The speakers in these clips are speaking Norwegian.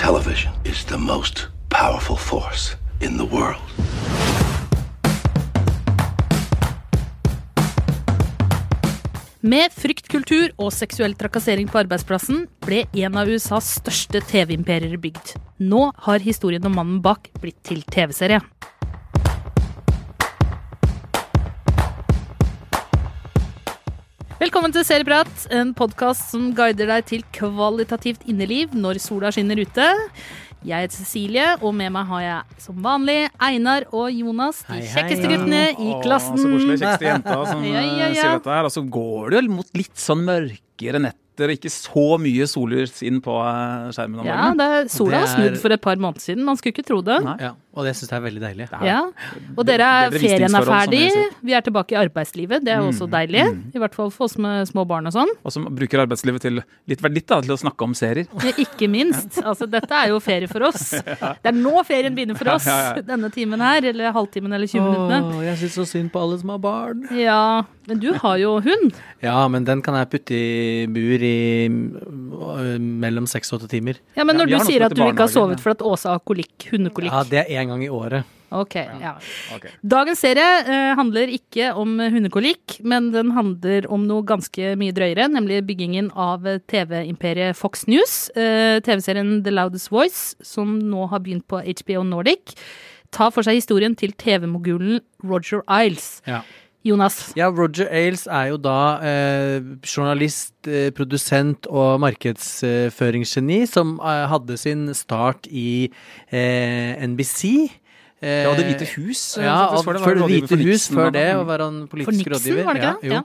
Television is the most powerful force in the world. Med fryktkultur og seksuell trakassering på arbeidsplassen ble en av USAs største TV-imperier bygd. Nå har historien om mannen bak blitt til TV-serie. Velkommen til Serieprat, en podkast som guider deg til kvalitativt inneliv når sola skinner ute. Jeg heter Cecilie, og med meg har jeg som vanlig Einar og Jonas, de Hei, hei. kjekkeste guttene i klassen. Så koselig. Kjekkeste jenta som Ja, ja, eh, ja. sier dette her. Og så går det vel mot litt sånn mørkere netter, og ikke så mye sollys inn på eh, skjermen om Ja, morgenen. det er, sola har snudd for et par måneder siden. Man skulle ikke tro det. Nei. Ja, og det syns jeg er veldig deilig. Er Ja. Og dere er, bedre ferien er ferdig. Vi er tilbake i arbeidslivet. Det er også deilig. I hvert fall for oss med små barn og sånn. Og som bruker arbeidslivet til litt verditt da, til å snakke om serier. Ja, Ikke minst. Altså, dette er jo ferie for oss. Det er nå ferien begynner for oss. Ja, ja, ja. Denne timen her. Eller halvtimen eller 20 minuttene. Åh, jeg syns så synd på alle som har barn. Ja, men du har jo hund. Ja, men den kan jeg putte i bur i øh, mellom seks og åtte timer. Ja, Men når ja, du sier at du ikke har sovet for at Åse har kolikk, hundekolikk. Ja, det er én gang i året. Ok, ja. Okay. Dagens serie eh, handler ikke om hundekolikk, men den handler om noe ganske mye drøyere, nemlig byggingen av TV-imperiet Fox News. Eh, TV-serien The Loudest Voice, som nå har begynt på HBO Nordic, tar for seg historien til TV-mogulen Roger Iles. Ja. Jonas. Ja, Roger Ailes er jo da eh, journalist, eh, produsent og markedsføringsgeni som eh, hadde sin start i eh, NBC. Eh, Ja, Det hvite hus. eh, Ja, og før var det, Hvite for hus, Nixon, før det og var han For politisk Nixon, rådgiver. var det ikke? Ja, jo.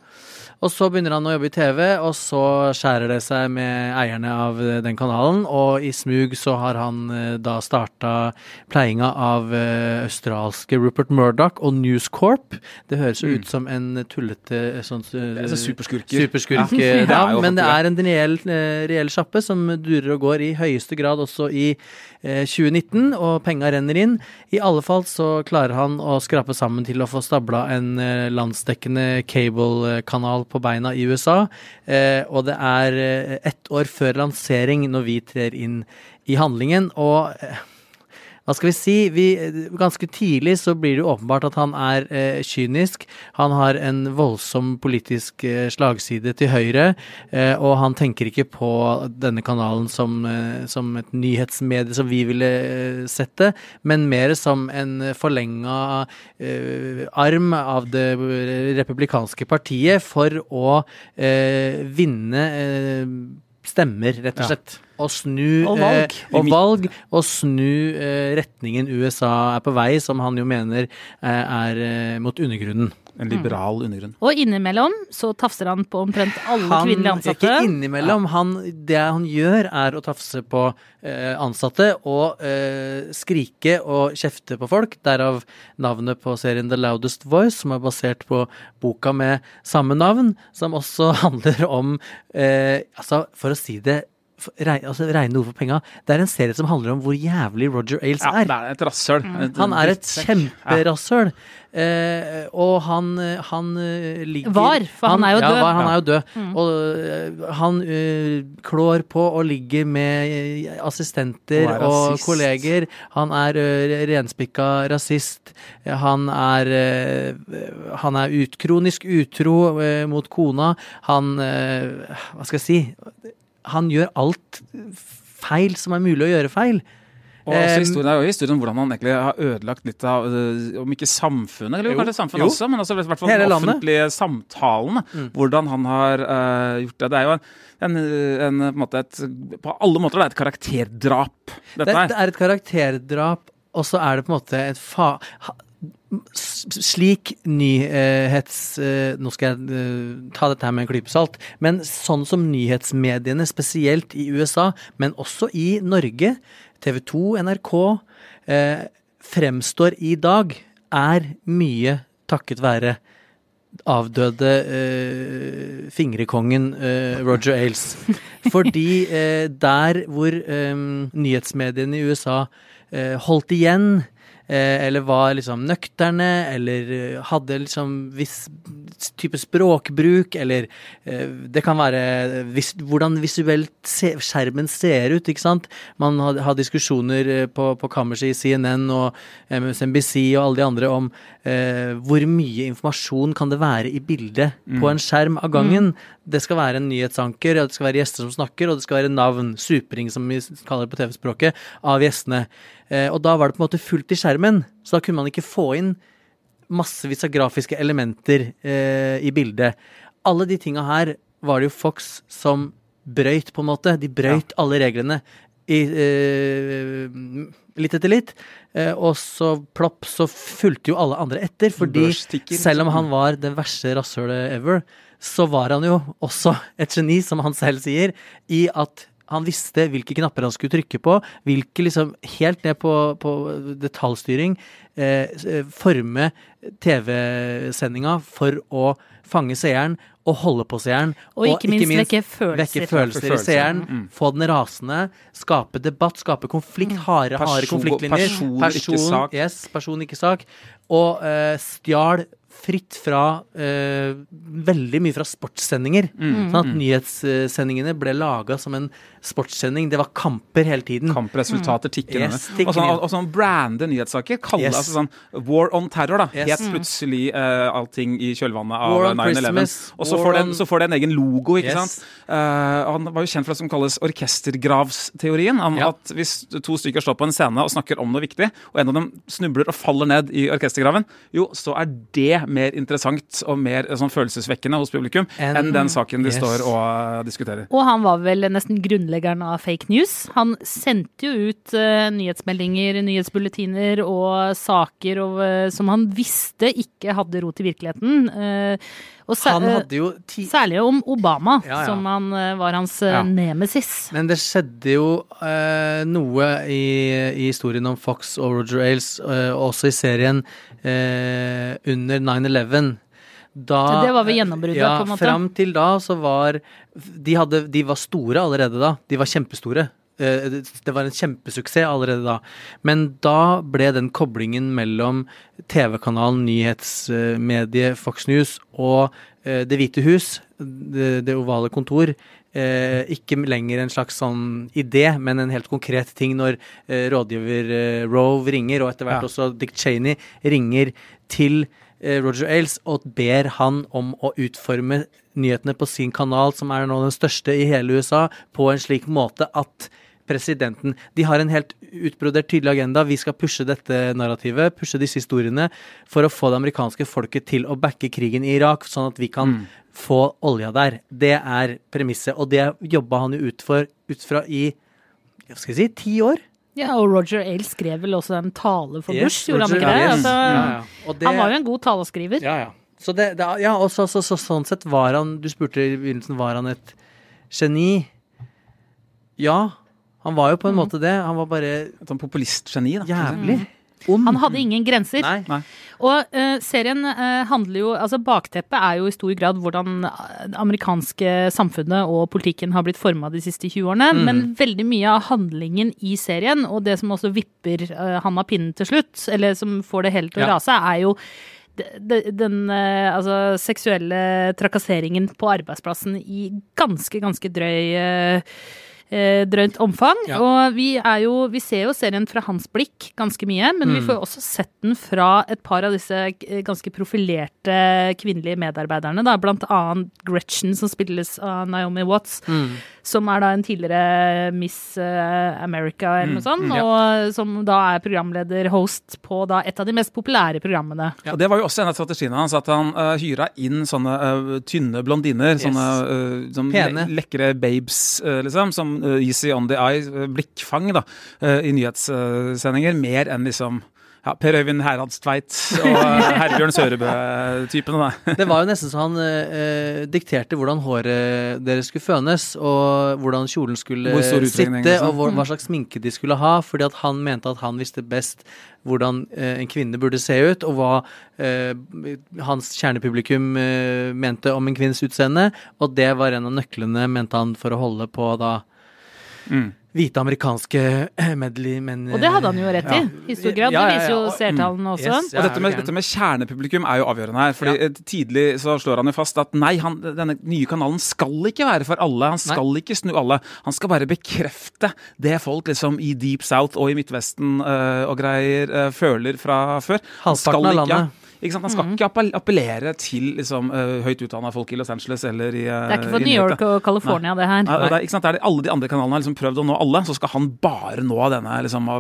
Og så begynner han å jobbe i TV, og så skjærer det seg med eierne av eh, den kanalen. Og i smug så har han eh, da starta pleiinga av eh, australske Rupert Murdoch og News Corp. Det høres jo ut som en tullete eh, sånn Det så superskurker. Superskurk, Ja. eh, Det jo men det er en reell, eh, reell sjappe som durer og går i høyeste grad også i eh, 2019, og penga renner inn. I alle fall så klarer han å skrape sammen til å få stabla en eh, landsdekkende cable-kanal på beina i USA, eh, og det er eh, ett år før lansering når vi trer inn i handlingen, og hva skal vi si? Vi, ganske tidlig så blir det åpenbart at han er eh, kynisk. Han har en voldsom politisk eh, slagside til høyre, eh, og han tenker ikke på denne kanalen som, eh, som et nyhetsmedie som vi ville eh, sett det, men mer som en forlenga eh, arm av det republikanske partiet for å eh, vinne eh, stemmer, rett og Ja. Og snu Og valg. Eh, og valg, og snu eh, retningen USA er på vei, som han jo mener eh, er eh, mot undergrunnen. En liberal undergrunn. Og innimellom så tafser han på omtrent alle Han, kvinnelige ansatte. ikke innimellom. Han, det han gjør, er å tafse på eh, ansatte og eh, skrike og kjefte på folk. Derav navnet på serien The Loudest Voice, som er basert på boka med samme navn, som også handler om eh, Altså, for å si det altså, Regne ord for penga. Det er en serie som handler om hvor jævlig Roger Ailes Ja, er. det er et rasshøl. Mm. Han er et kjemperasshøl. Eh, og han, han eh, ligger Var, for han er jo ja, død. Var, han er jo død. Mm. Og eh, han klår på og ligger med assistenter Og og rasist. kolleger. Han er uh, renspikka rasist. Han er Han er ut, kronisk utro mot kona. Han Hva skal jeg si? Han gjør alt feil som er mulig å gjøre feil. Og også historien er jo historien om hvordan han egentlig har ødelagt litt av, øh, om ikke samfunnet, eller Jo, kanskje samfunnet jo. også, men også i hvert fall den offentlige samtalen. Mm. Hvordan han har uh, gjort det. Det er jo en, en, på, måte et, på alle måter det er et karakterdrap, Det, dette det her. er et karakterdrap, og så er det på en måte et fa... slik nyhets... eh, nå skal jeg eh, ta dette her med en klype salt. Men sånn som nyhetsmediene, spesielt i USA, men også i Norge, TV 2, NRK, eh, fremstår i dag, er mye takket være avdøde eh, fingrekongen eh, Roger Ailes. Fordi eh, der hvor eh, nyhetsmediene i USA holdt igjen, eller var liksom nøkterne, eller eh, hadde liksom viss type språkbruk, eller eh, det kan være vis, hvordan visuelt se, skjermen ser ut, ikke sant. Man har, har diskusjoner eh, på, på kammerset i CNN og MSNBC og alle de andre om eh, hvor mye informasjon kan det være i bildet på en skjerm av gangen. Det skal være en nyhetsanker, og det skal være gjester som snakker, og det skal være navn, supring som vi kaller det på TV-språket, av gjestene. Eh, og da var det på en måte fullt i skjermen, så da kunne man ikke få inn massevis av grafiske elementer eh, i bildet. Alle de tinga her var det jo Fox som brøyt, på en måte. De brøyt alle reglene i, eh, litt etter litt. Eh, og så plopp, så fulgte jo alle andre etter. Fordi selv om han var det verste rasshølet ever, så var han jo også et geni, som han selv sier, i at han visste hvilke knapper han skulle trykke på, hvilke liksom helt ned på, på detaljstyring, eh, forme TV-sendinga for å fange seeren og holde på seeren. Og ikke minst vekke følelser. Vekke følelser i seeren, mm. få den rasende, skape debatt, skape konflikt, harde, harde Person- konfliktlinjer. person, ikke sak. Yes, person, ikke sak. Og uh, stjal fritt fra eh, veldig mye fra sportssendinger. Mm. Sånn at nyhetssendingene ble laga som en sportssending. Det var kamper hele tiden. Kampresultater tikker Yes, ned. Og sånn, og sånn brande nyhetssaker. Kalle Yes. altså sånn War on terror, da. Yes. Helt plutselig eh, allting i kjølvannet av War 9-11. Og så får, det så får det en egen logo, ikke Yes. sant. Uh, han var jo kjent for det som kalles orkestergravsteorien. Om Ja. at hvis to stykker står på en scene og snakker om noe viktig, og en av dem snubler og faller ned i orkestergraven, jo, så er det mer interessant og mer eh, sånn følelsesvekkende hos publikum En- enn den saken de Yes. står og eh, diskuterer. Og han var vel nesten grunnleggeren av fake news. Han sendte jo ut uh, nyhetsmeldinger, nyhetsbulletiner og saker og, uh, som han visste ikke hadde rot i virkeligheten. Eh, og Særlig om Obama, Ja, ja. som han eh, var hans eh, Ja. nemesis. Men det skjedde jo eh, noe i, i historien om Fox og Roger Ailes, eh, også i serien eh, under 9-11. Da, det var ved gjennombruddet, ja, på en måte? Fram til da så var de, hadde, de var store allerede da. De var kjempestore. Eh, det- var en kjempesuksess allerede da. Men da ble den koblingen mellom TV-kanalen, nyhetsmediet Fox News og eh, Det hvite hus, det, det ovale kontor, eh, ikke lenger en slags sånn idé, men en helt konkret ting når rådgiver Rove ringer, og etter hvert Ja. også Dick Cheney ringer til Roger Ailes og ber han om å utforme nyhetene på sin kanal, som er nå den største i hele USA, på en slik måte at presidenten De har en helt utbrodert tydelig agenda. Vi skal pushe dette narrativet, pushe disse historiene, for å få det amerikanske folket til å backe krigen i Irak, sånn at vi kan få olja der. Det er premisset, og det jobba han jo ut, for, ut fra i hva skal jeg si, ti år. Ja, og Roger Ailes skrev vel også en tale for Yes, Bush, gjorde han ikke det? yes. Altså, Ja, ja. Det- Han var jo en god taleskriver. Ja, ja. Så det, det, ja, og så, så, så, sånn sett var han Du spurte i begynnelsen var han et geni. Ja, han var jo på en måte det. Han var bare Et sånn populistgeni, jævlig ond. Han hadde ingen grenser. Nei. Nei. Og uh, serien uh, handler jo Altså bakteppet er jo i stor grad hvordan eh, det amerikanske samfunnet og politikken har blitt forma de siste 20 årene. Mm. Men veldig mye av handlingen i serien, og det som også vipper uh, han av pinnen til slutt, eller som får det hele til å Ja. rase, er jo de- de- den altså, seksuelle trakasseringen på arbeidsplassen i ganske, ganske drøy drøyt omfang. Ja. Og vi er jo Vi ser jo serien fra hans blikk ganske mye, men vi Mm. får jo også sett den fra et par av disse eh, ganske profilerte kvinnelige medarbeiderne, da. Blant annet Gretchen, som spilles av Naomi Watts. Mm. Som er da en tidligere Miss eh, America eller noe sånt, Mm, ja. og som da er programleder, host, på da et av de mest populære programmene. Og Det var jo også en av strategiene hans, at han uh, hyra inn sånne uh, tynne blondiner. Sånne uh, sånn le lekre babes, uh, liksom. Som eh, easy on the eye, eh, blikkfang, da. eh, I nyhetssendinger. mer enn liksom ja, Per Øyvind Heradstveit og eh, Herbjørn Sørebø-typene. da. Det var jo nesten så han eh, dikterte hvordan håret deres skulle fønes, og hvordan kjolen skulle sitte, og hvor, hva slags sminke de skulle ha, fordi at han mente at han visste best hvordan eh, en kvinne burde se ut, og hva eh, hans kjernepublikum eh, mente om en kvinnes utseende, og det var en av nøklene, mente han, for å holde på da Mm. hvite amerikanske medley men Og det hadde han jo rett i, Ja. i stor grad. Ja, ja, Det viser jo seertallene også. Yes, ja. Og dette med, dette med kjernepublikum er jo avgjørende her. fordi Ja. eh, Tidlig så slår han jo fast at nei, han, denne nye kanalen skal ikke være for alle. Han skal ikke snu alle. Han skal bare bekrefte det folk liksom i Deep South og i Midtvesten eh, og greier eh, føler fra før. Halvparten av ikke- landet. Ikke sant? Han skal ikke appellere til liksom, eh, høyt utdanna folk i Los Angeles eller i eh, Det er ikke for New York og California, det her. Nei, det er, ikke sant? Det er alle de andre kanalene har liksom prøvd å nå alle, så skal han bare nå denne liksom,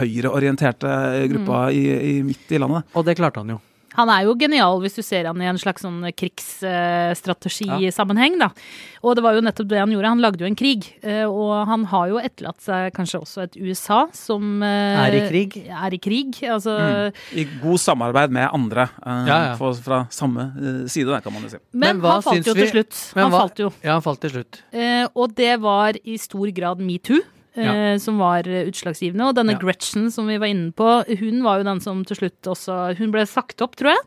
høyreorienterte gruppa i, i midt i landet. Og det klarte han jo. Han er jo genial hvis du ser han i en slags sånn krigsstrategisammenheng, da. Og det var jo nettopp det han gjorde. Han lagde jo en krig. eh, Og han har jo etterlatt seg kanskje også et USA som eh, Er i krig. Er i krig. Altså I god samarbeid med andre eh, Ja, ja. Fra, fra samme side, der, kan man jo si. Men, Men hva han falt syns jo vi- til slutt. Men Han hva- falt jo. Ja, han falt til slutt. Eh, og det var i stor grad metoo. Eh, Som var utslagsgivende. Og denne Ja. Gretchen som vi var inne på, hun var jo den som til slutt også Hun ble sagt opp, tror jeg.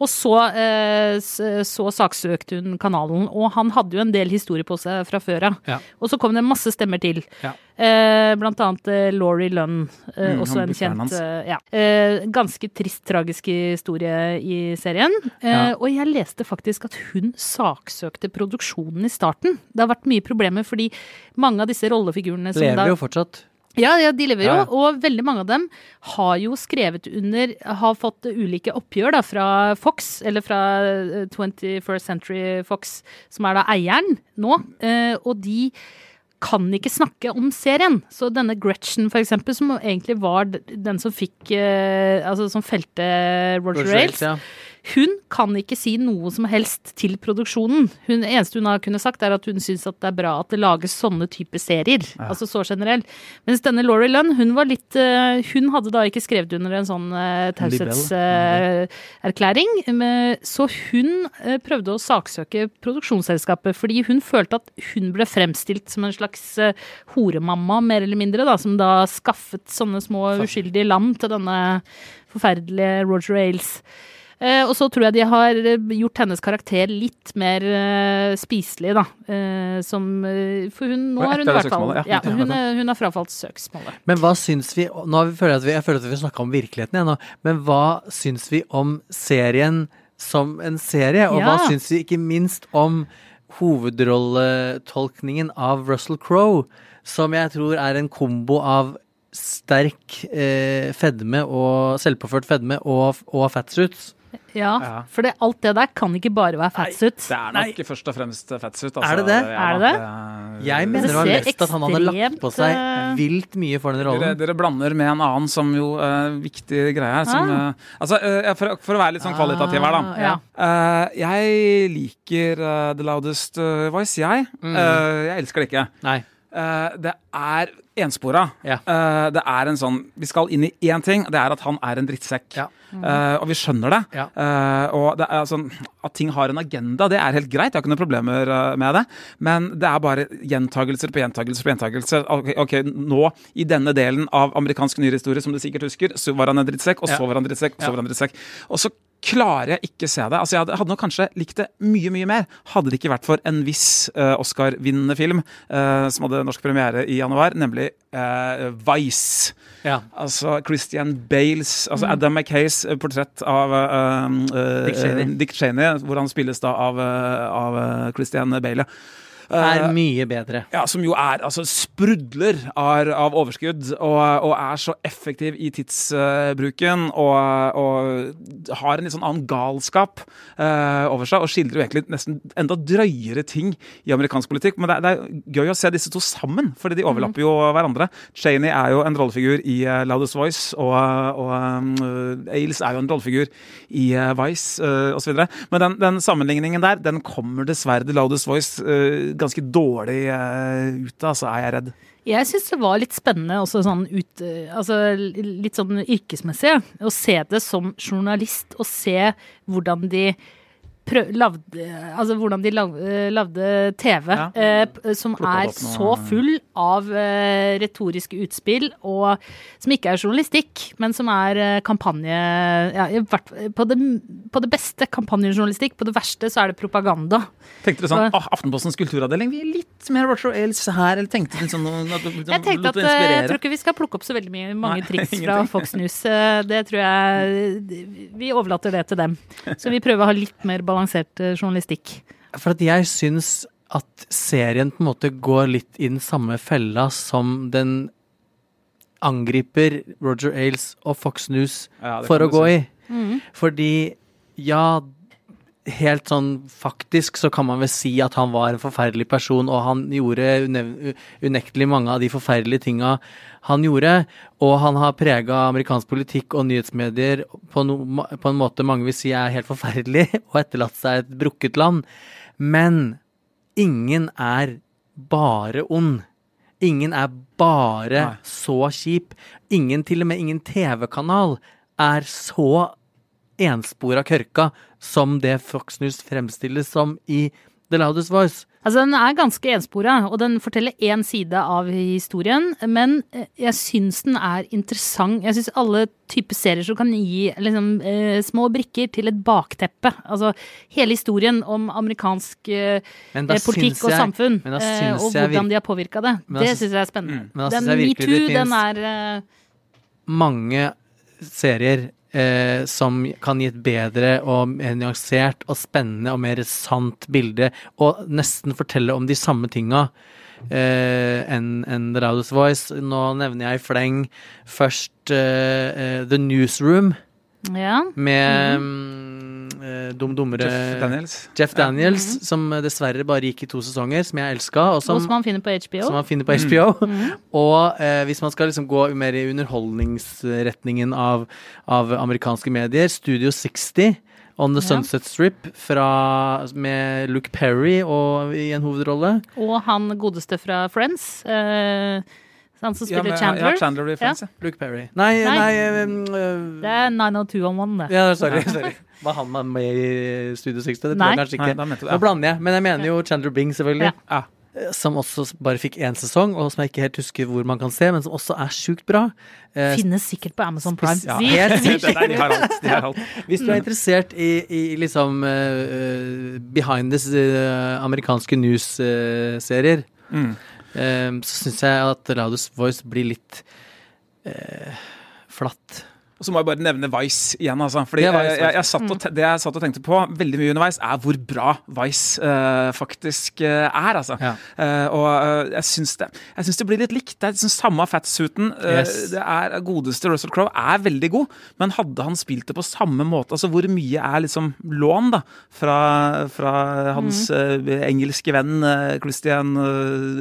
Og så, eh, så saksøkte hun kanalen. Og han hadde jo en del historie på seg fra før av. Ja. Og så kom det masse stemmer til. Ja. Eh, blant annet eh, Laurie Lunn, eh, Mm, også en kjent ja. Ganske trist, tragisk historie i serien. Ja. Og jeg leste faktisk at hun saksøkte produksjonen i starten. Det har vært mye problemer fordi mange av disse rollefigurene som Lever jo fortsatt. ja, ja, de lever jo, Ja, og veldig mange av dem har jo skrevet under Har fått ulike oppgjør da fra Fox, eller fra eh, 21st Century Fox, som er da eieren nå, og de kan ikke snakke om serien. Så denne Gretchen, for eksempel, som egentlig var den som fikk eh, Altså som felte Roger, Roger Ailes, Ailes, ja. Hun kan ikke si noe som helst til produksjonen. Hun, eneste hun har kunnet sagt, er at hun syns det er bra at det lages sånne type serier. Altså så generelt. Mens denne Laurie Lunn, hun var litt eh, Hun hadde da ikke skrevet under en sånn uh, taushetserklæring. så hun uh, prøvde å saksøke produksjonsselskapet fordi hun følte at hun ble fremstilt som en slags horemamma, mer eller mindre, da, som da skaffet sånne små uskyldige lam til denne forferdelige Roger Ailes. Eh, og så tror jeg de har eh, gjort hennes karakter litt mer eh, spiselig, da. Eh, som For hun nå har hun i hvert fall ja. ja, hun, hun har frafalt søksmålet. Men hva syns vi Nå har vi, føler jeg, at vi, jeg føler at vi snakka om virkeligheten igjen nå, men hva syns vi om serien som en serie? Og hva syns vi ikke minst om hovedrolletolkningen av Russell Crowe, som jeg tror er en kombo av sterk eh, fedme og selvpåført fedme og, og fatsuits? Ja, Ja. for det, alt det der kan ikke bare være fatsuit. Det er nok først og fremst fatsuit. Altså. Er det det? Er det Jeg mener det det var mest at han hadde lagt på seg eh, vilt mye for den rollen. dere blander med en annen som jo uh, viktig greie her. Som, Ah. eh, altså, uh, for, for å være litt sånn kvalitativ her, da. Ah, ja. Eh, jeg liker The Loudest Voice, jeg. Mm. Eh, jeg elsker det ikke. Nei. Eh, det er enspora. Ja. Uh, det er en sånn Vi skal inn i én ting, det er at han er en drittsekk. Ja. Uh, og vi skjønner det. Ja. Og det er sånn At ting har en agenda, det er helt greit. Jeg har ikke noen problemer med det. Men det er bare gjentagelser på gjentagelser på gjentagelser. Okay, ok, nå, i denne delen av amerikansk nyhetshistorie, som du sikkert husker, så var han en drittsekk, og så var han drittsekk, og så var han drittsekk. Og så klarer jeg ikke se det. Altså, jeg hadde, hadde nok kanskje likt det mye, mye mer hadde det ikke vært for en viss uh, Oscar-vinnende film uh, som hadde norsk premiere i januar, nemlig uh, Vice. Ja. Altså Christian Bales, altså Adam McKays portrett av Dick Cheney. Dick Cheney, hvor han spilles da av, av Christian Bale. Er Eh, mye bedre. ja, som jo er altså sprudler av, av overskudd og, og er så effektiv i tidsbruken og, og har en litt sånn annen galskap uh, over seg og skildrer jo egentlig nesten enda drøyere ting i amerikansk politikk. Men det, er- det er gøy å se disse to sammen, fordi de overlapper jo hverandre. Cheney er jo en rollefigur i uh, Loudest Voice, og, og um, Ailes er jo en rollefigur i uh, Vice uh, osv. Men den, den sammenligningen der, den kommer dessverre til Loudest Voice eh, ganske dårlig eh, ute, altså, er jeg redd. Jeg syns det var litt spennende også sånn ut, altså litt sånn yrkesmessig, å se det som journalist og se hvordan de prøv, lavde, altså hvordan de lagde TV Ja. eh, som er så full av eh, retoriske utspill, og som ikke er journalistikk, men som er eh, kampanje ja, i hvert, på, det, på det beste kampanjejournalistikk, på det verste så er det propaganda. Tenkte du sånn ah, Aftenpostens kulturavdeling, vi er litt mer Roger Ailes her, eller tenkte du sånn at, Jeg tenkte at eh, jeg tror ikke vi skal plukke opp så veldig mye, mange Nei, triks fra. Fox News. Eh, Det tror jeg Vi overlater det til dem. Så vi prøver å ha litt mer balansert eh, journalistikk. For at jeg syns at serien på en måte går litt i den samme fella som den angriper Roger Ailes og Fox News Ja, for å gå si. i. Fordi ja, helt sånn faktisk så kan man vel si at han var en forferdelig person, og han gjorde unektelig mange av de forferdelige tinga han gjorde. Og han har prega amerikansk politikk og nyhetsmedier på, no, på en måte mange vil si er helt forferdelig, og etterlatt seg et brukket land. Men ingen er bare ond. Ingen er bare Nei. så kjip. Ingen, til og med ingen TV-kanal, er så enspora kørka som det Fox News fremstilles som i The Loudest Voice. Altså, den er ganske enspora, og den forteller én side av historien. Men eh, jeg syns den er interessant. Jeg syns alle typer serier som kan gi liksom, eh, små brikker til et bakteppe. Altså hele historien om amerikansk eh, eh, politikk jeg, og samfunn, eh, og hvordan de har påvirka det. Da Det syns- jeg er spennende. Men da Den metoo, den er eh, mange serier eh, som kan gi et bedre og mer nyansert og spennende og mer sant bilde, og nesten fortelle om de samme tinga Uh, enn en The Loudest Voice. Nå nevner jeg i fleng først uh, uh, The Newsroom Ja. med mm, eh, Dum Dummere Jeff Daniels. Jeff Daniels, som dessverre bare gikk i to sesonger, som jeg elska, og som, Og som man finner på HBO. som man finner på HBO. Og eh, hvis man skal liksom gå mer i underholdningsretningen av, av amerikanske medier, Studio 60 On the Sunset Strip fra, med Luke Perry og, i en hovedrolle. Og han godeste fra Friends. Eh, han som Ja, spiller men- Chandler. Ja, Chandler i Friends, ja. Luke Perry. Nei, nei, Nei. um, uh, Det er 90211, det. Ja, sorry. sorry. Var han med i Studio 60? Det tror jeg kanskje Nei, ikke. du Nå blander jeg, men jeg mener jo Chandler Bing, selvfølgelig. Ja. Ja. Som også bare fikk én sesong, og som jeg ikke helt husker hvor man kan se, men som også er sjukt bra. Eh, Finnes sikkert på Amazon Prime. Ja, helt de har alt. De har alt. Hvis du er interessert i, i liksom eh, eh, behind the uh, amerikanske news-serier, Mm. Så syns jeg at Loudest Voice blir litt eh, flatt. Og så må jeg bare nevne Vice igjen. Altså. Fordi er Vice, jeg, jeg, satt og, det jeg satt og tenkte på veldig mye underveis, er hvor bra Vice uh, faktisk uh, er. Altså. Ja. Uh, og jeg syns det, jeg syns det blir litt likt. Det er liksom samme fatsuiten. Yes. det er Godeste Russell Crowe er veldig god, men hadde han spilt det på samme måte Altså Hvor mye er liksom lån da fra, fra hans Mm. engelske venn Christian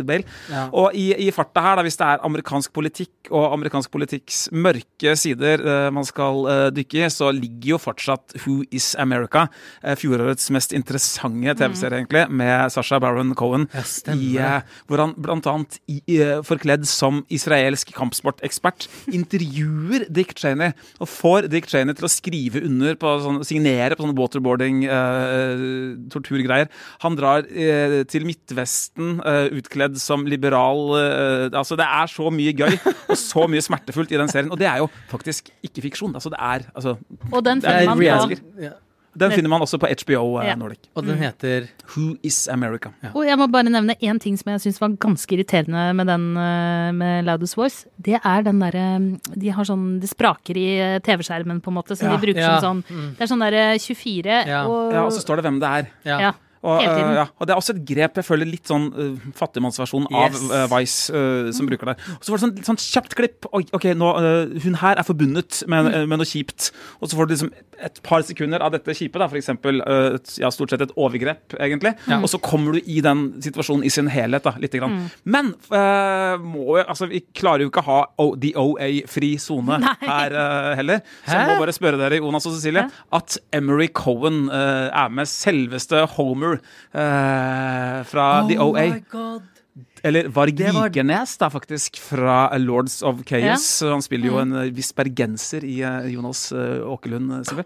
Bale? Ja. Og i, i farta her, da, hvis det er amerikansk politikk og amerikansk politikks mørke sider man skal eh, dykke i, så ligger jo fortsatt Who Is America, uh, fjorårets mest interessante TV-serie, egentlig, med Sasha Baron Cohen, Ja, i, eh, hvor han eh, forkledd som israelsk kampsportekspert intervjuer Dick Cheney, og får Dick Cheney til å skrive under på sånn, signere på sånne waterboarding eh. Han drar eh, til Midtvesten eh, utkledd som liberal eh, Altså, det er så mye gøy og så mye smertefullt i den serien. Og det er jo faktisk ikke fiksjon. Altså, det er altså Og den er finner man på ja. Den finner man også på HBO eh, Ja. Nordic. Og den heter Who is America? Og jeg må bare nevne én ting som jeg syns var ganske irriterende med den eh, med Loudest Voice. Det er den derre De har sånn Det spraker i eh, TV-skjermen, på en måte, som Ja. de bruker Ja. som sånn Det er sånn derre 24 Ja. og Ja, og så står det hvem det er. Ja. Ja. Og, Hele tiden. øh, ja, og det er også et grep jeg føler litt sånn uh, fattigmannsversjon Yes. av øh, Vice uh, som bruker det. Og så var det sånn, sånn kjapt klipp. Oi, ok, nå, uh, Hun her er forbundet med, øh, med noe kjipt. Og så får du liksom et par sekunder av dette kjipe, da, for eksempel øh, ja, stort sett et overgrep, egentlig. Og så kommer du i den situasjonen i sin helhet, da, lite grann. Men øh, må jo, altså, vi klarer jo ikke å ha o, the OA-fri sone her heller. Så jeg må bare spørre dere, Jonas og Cecilie, at Emery Cohen er med selveste Homer Arthur eh, fra The Oh OA. my god. Eller Varg Det var- Vikernes, da, faktisk, fra Lords of Chaos. Han spiller jo en eh, viss bergenser i eh, Jonas eh, Åkerlund, Som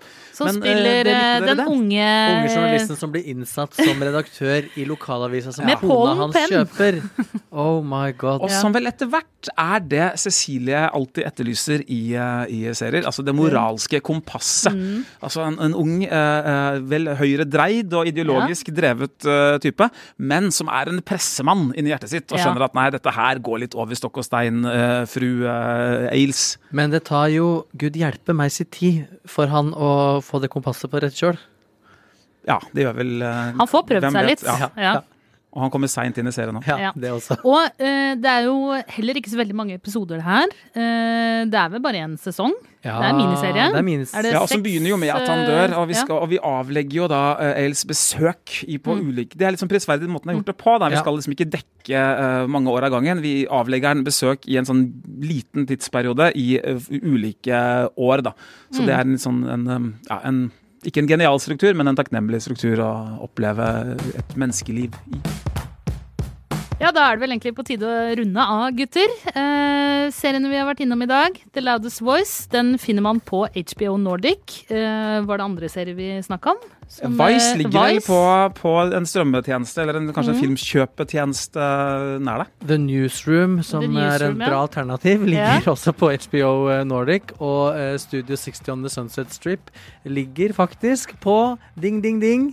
Men, spiller den det? unge Unge journalisten som blir innsatt som redaktør i lokalavisa som ja. kona hans pen. kjøper. Oh my god. Og som vel etter hvert er det Cecilie alltid etterlyser i, i serier. Altså det moralske kompasset. Mm. Altså en, en ung, vel høyre vel høyredreid og ideologisk drevet type, men som er en pressemann inni hjertet sitt og Ja. skjønner at nei, dette her går litt over stokk og stein, uh, fru uh, Ailes. Men det tar jo gud hjelpe meg sin tid for han å få det kompasset på rett kjøl. Ja, det gjør vel uh, Han får prøvd seg litt. Ja. Ja. Og han kommer seint inn i serien nå. Ja, Ja. det også. Og uh, det er jo heller ikke så veldig mange episoder det her. Uh, det er vel bare én sesong? Ja, det er miniserie. Det er minis Er det Ja, og som begynner jo med at han dør, og vi, eh, skal, og vi avlegger jo da uh, Ailes besøk i, på ulike Det er sånn prisverdig måten han har gjort det på. Da. Vi Ja. skal liksom ikke dekke uh, mange år av gangen. Vi avlegger han besøk i en sånn liten tidsperiode i ulike år, da. Så det er en sånn en, um, ja, en ikke en genial struktur, men en takknemlig struktur å oppleve et menneskeliv i. Ja, da er det vel egentlig på tide å runde av, gutter. Eh, seriene vi har vært innom i dag, The Loudest Voice, den finner man på HBO Nordic. Eh, var det andre serier vi snakka om? Som, Vice eh, ligger vel Vice? på, på en strømmetjeneste, eller en, kanskje en filmkjøpetjeneste nær deg. The Newsroom, som The er Newsroom, en ja. bra alternativ, ligger yeah. også på HBO Nordic. Og uh, Studio 60 on the Sunset Strip ligger faktisk på ding, ding, ding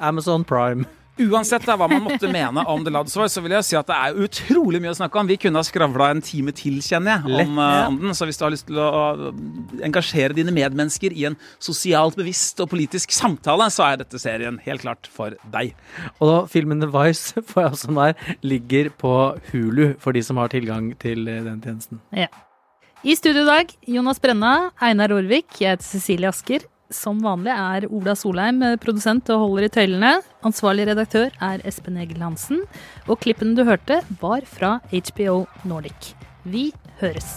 Amazon Prime. Uansett da, hva man måtte mene om The Voice, så vil jeg si at det er utrolig mye å snakke om. Vi kunne ha skravla en time til, kjenner jeg, om, uh, om den. Så hvis du har lyst til å, å engasjere dine medmennesker i en sosialt bevisst og politisk samtale, så er dette serien helt klart for deg. Og da, filmen The Vice får jeg også der, ligger på Hulu for de som har tilgang til eh, den tjenesten. Ja. I studio i dag, Jonas Brenna, Einar Orvik, jeg heter Cecilie Asker. Som vanlig er Ola Solheim eh, produsent og holder i tøylene. Ansvarlig redaktør er Espen Egil Hansen. Og klippen du hørte, var fra HBO Nordic. Vi høres.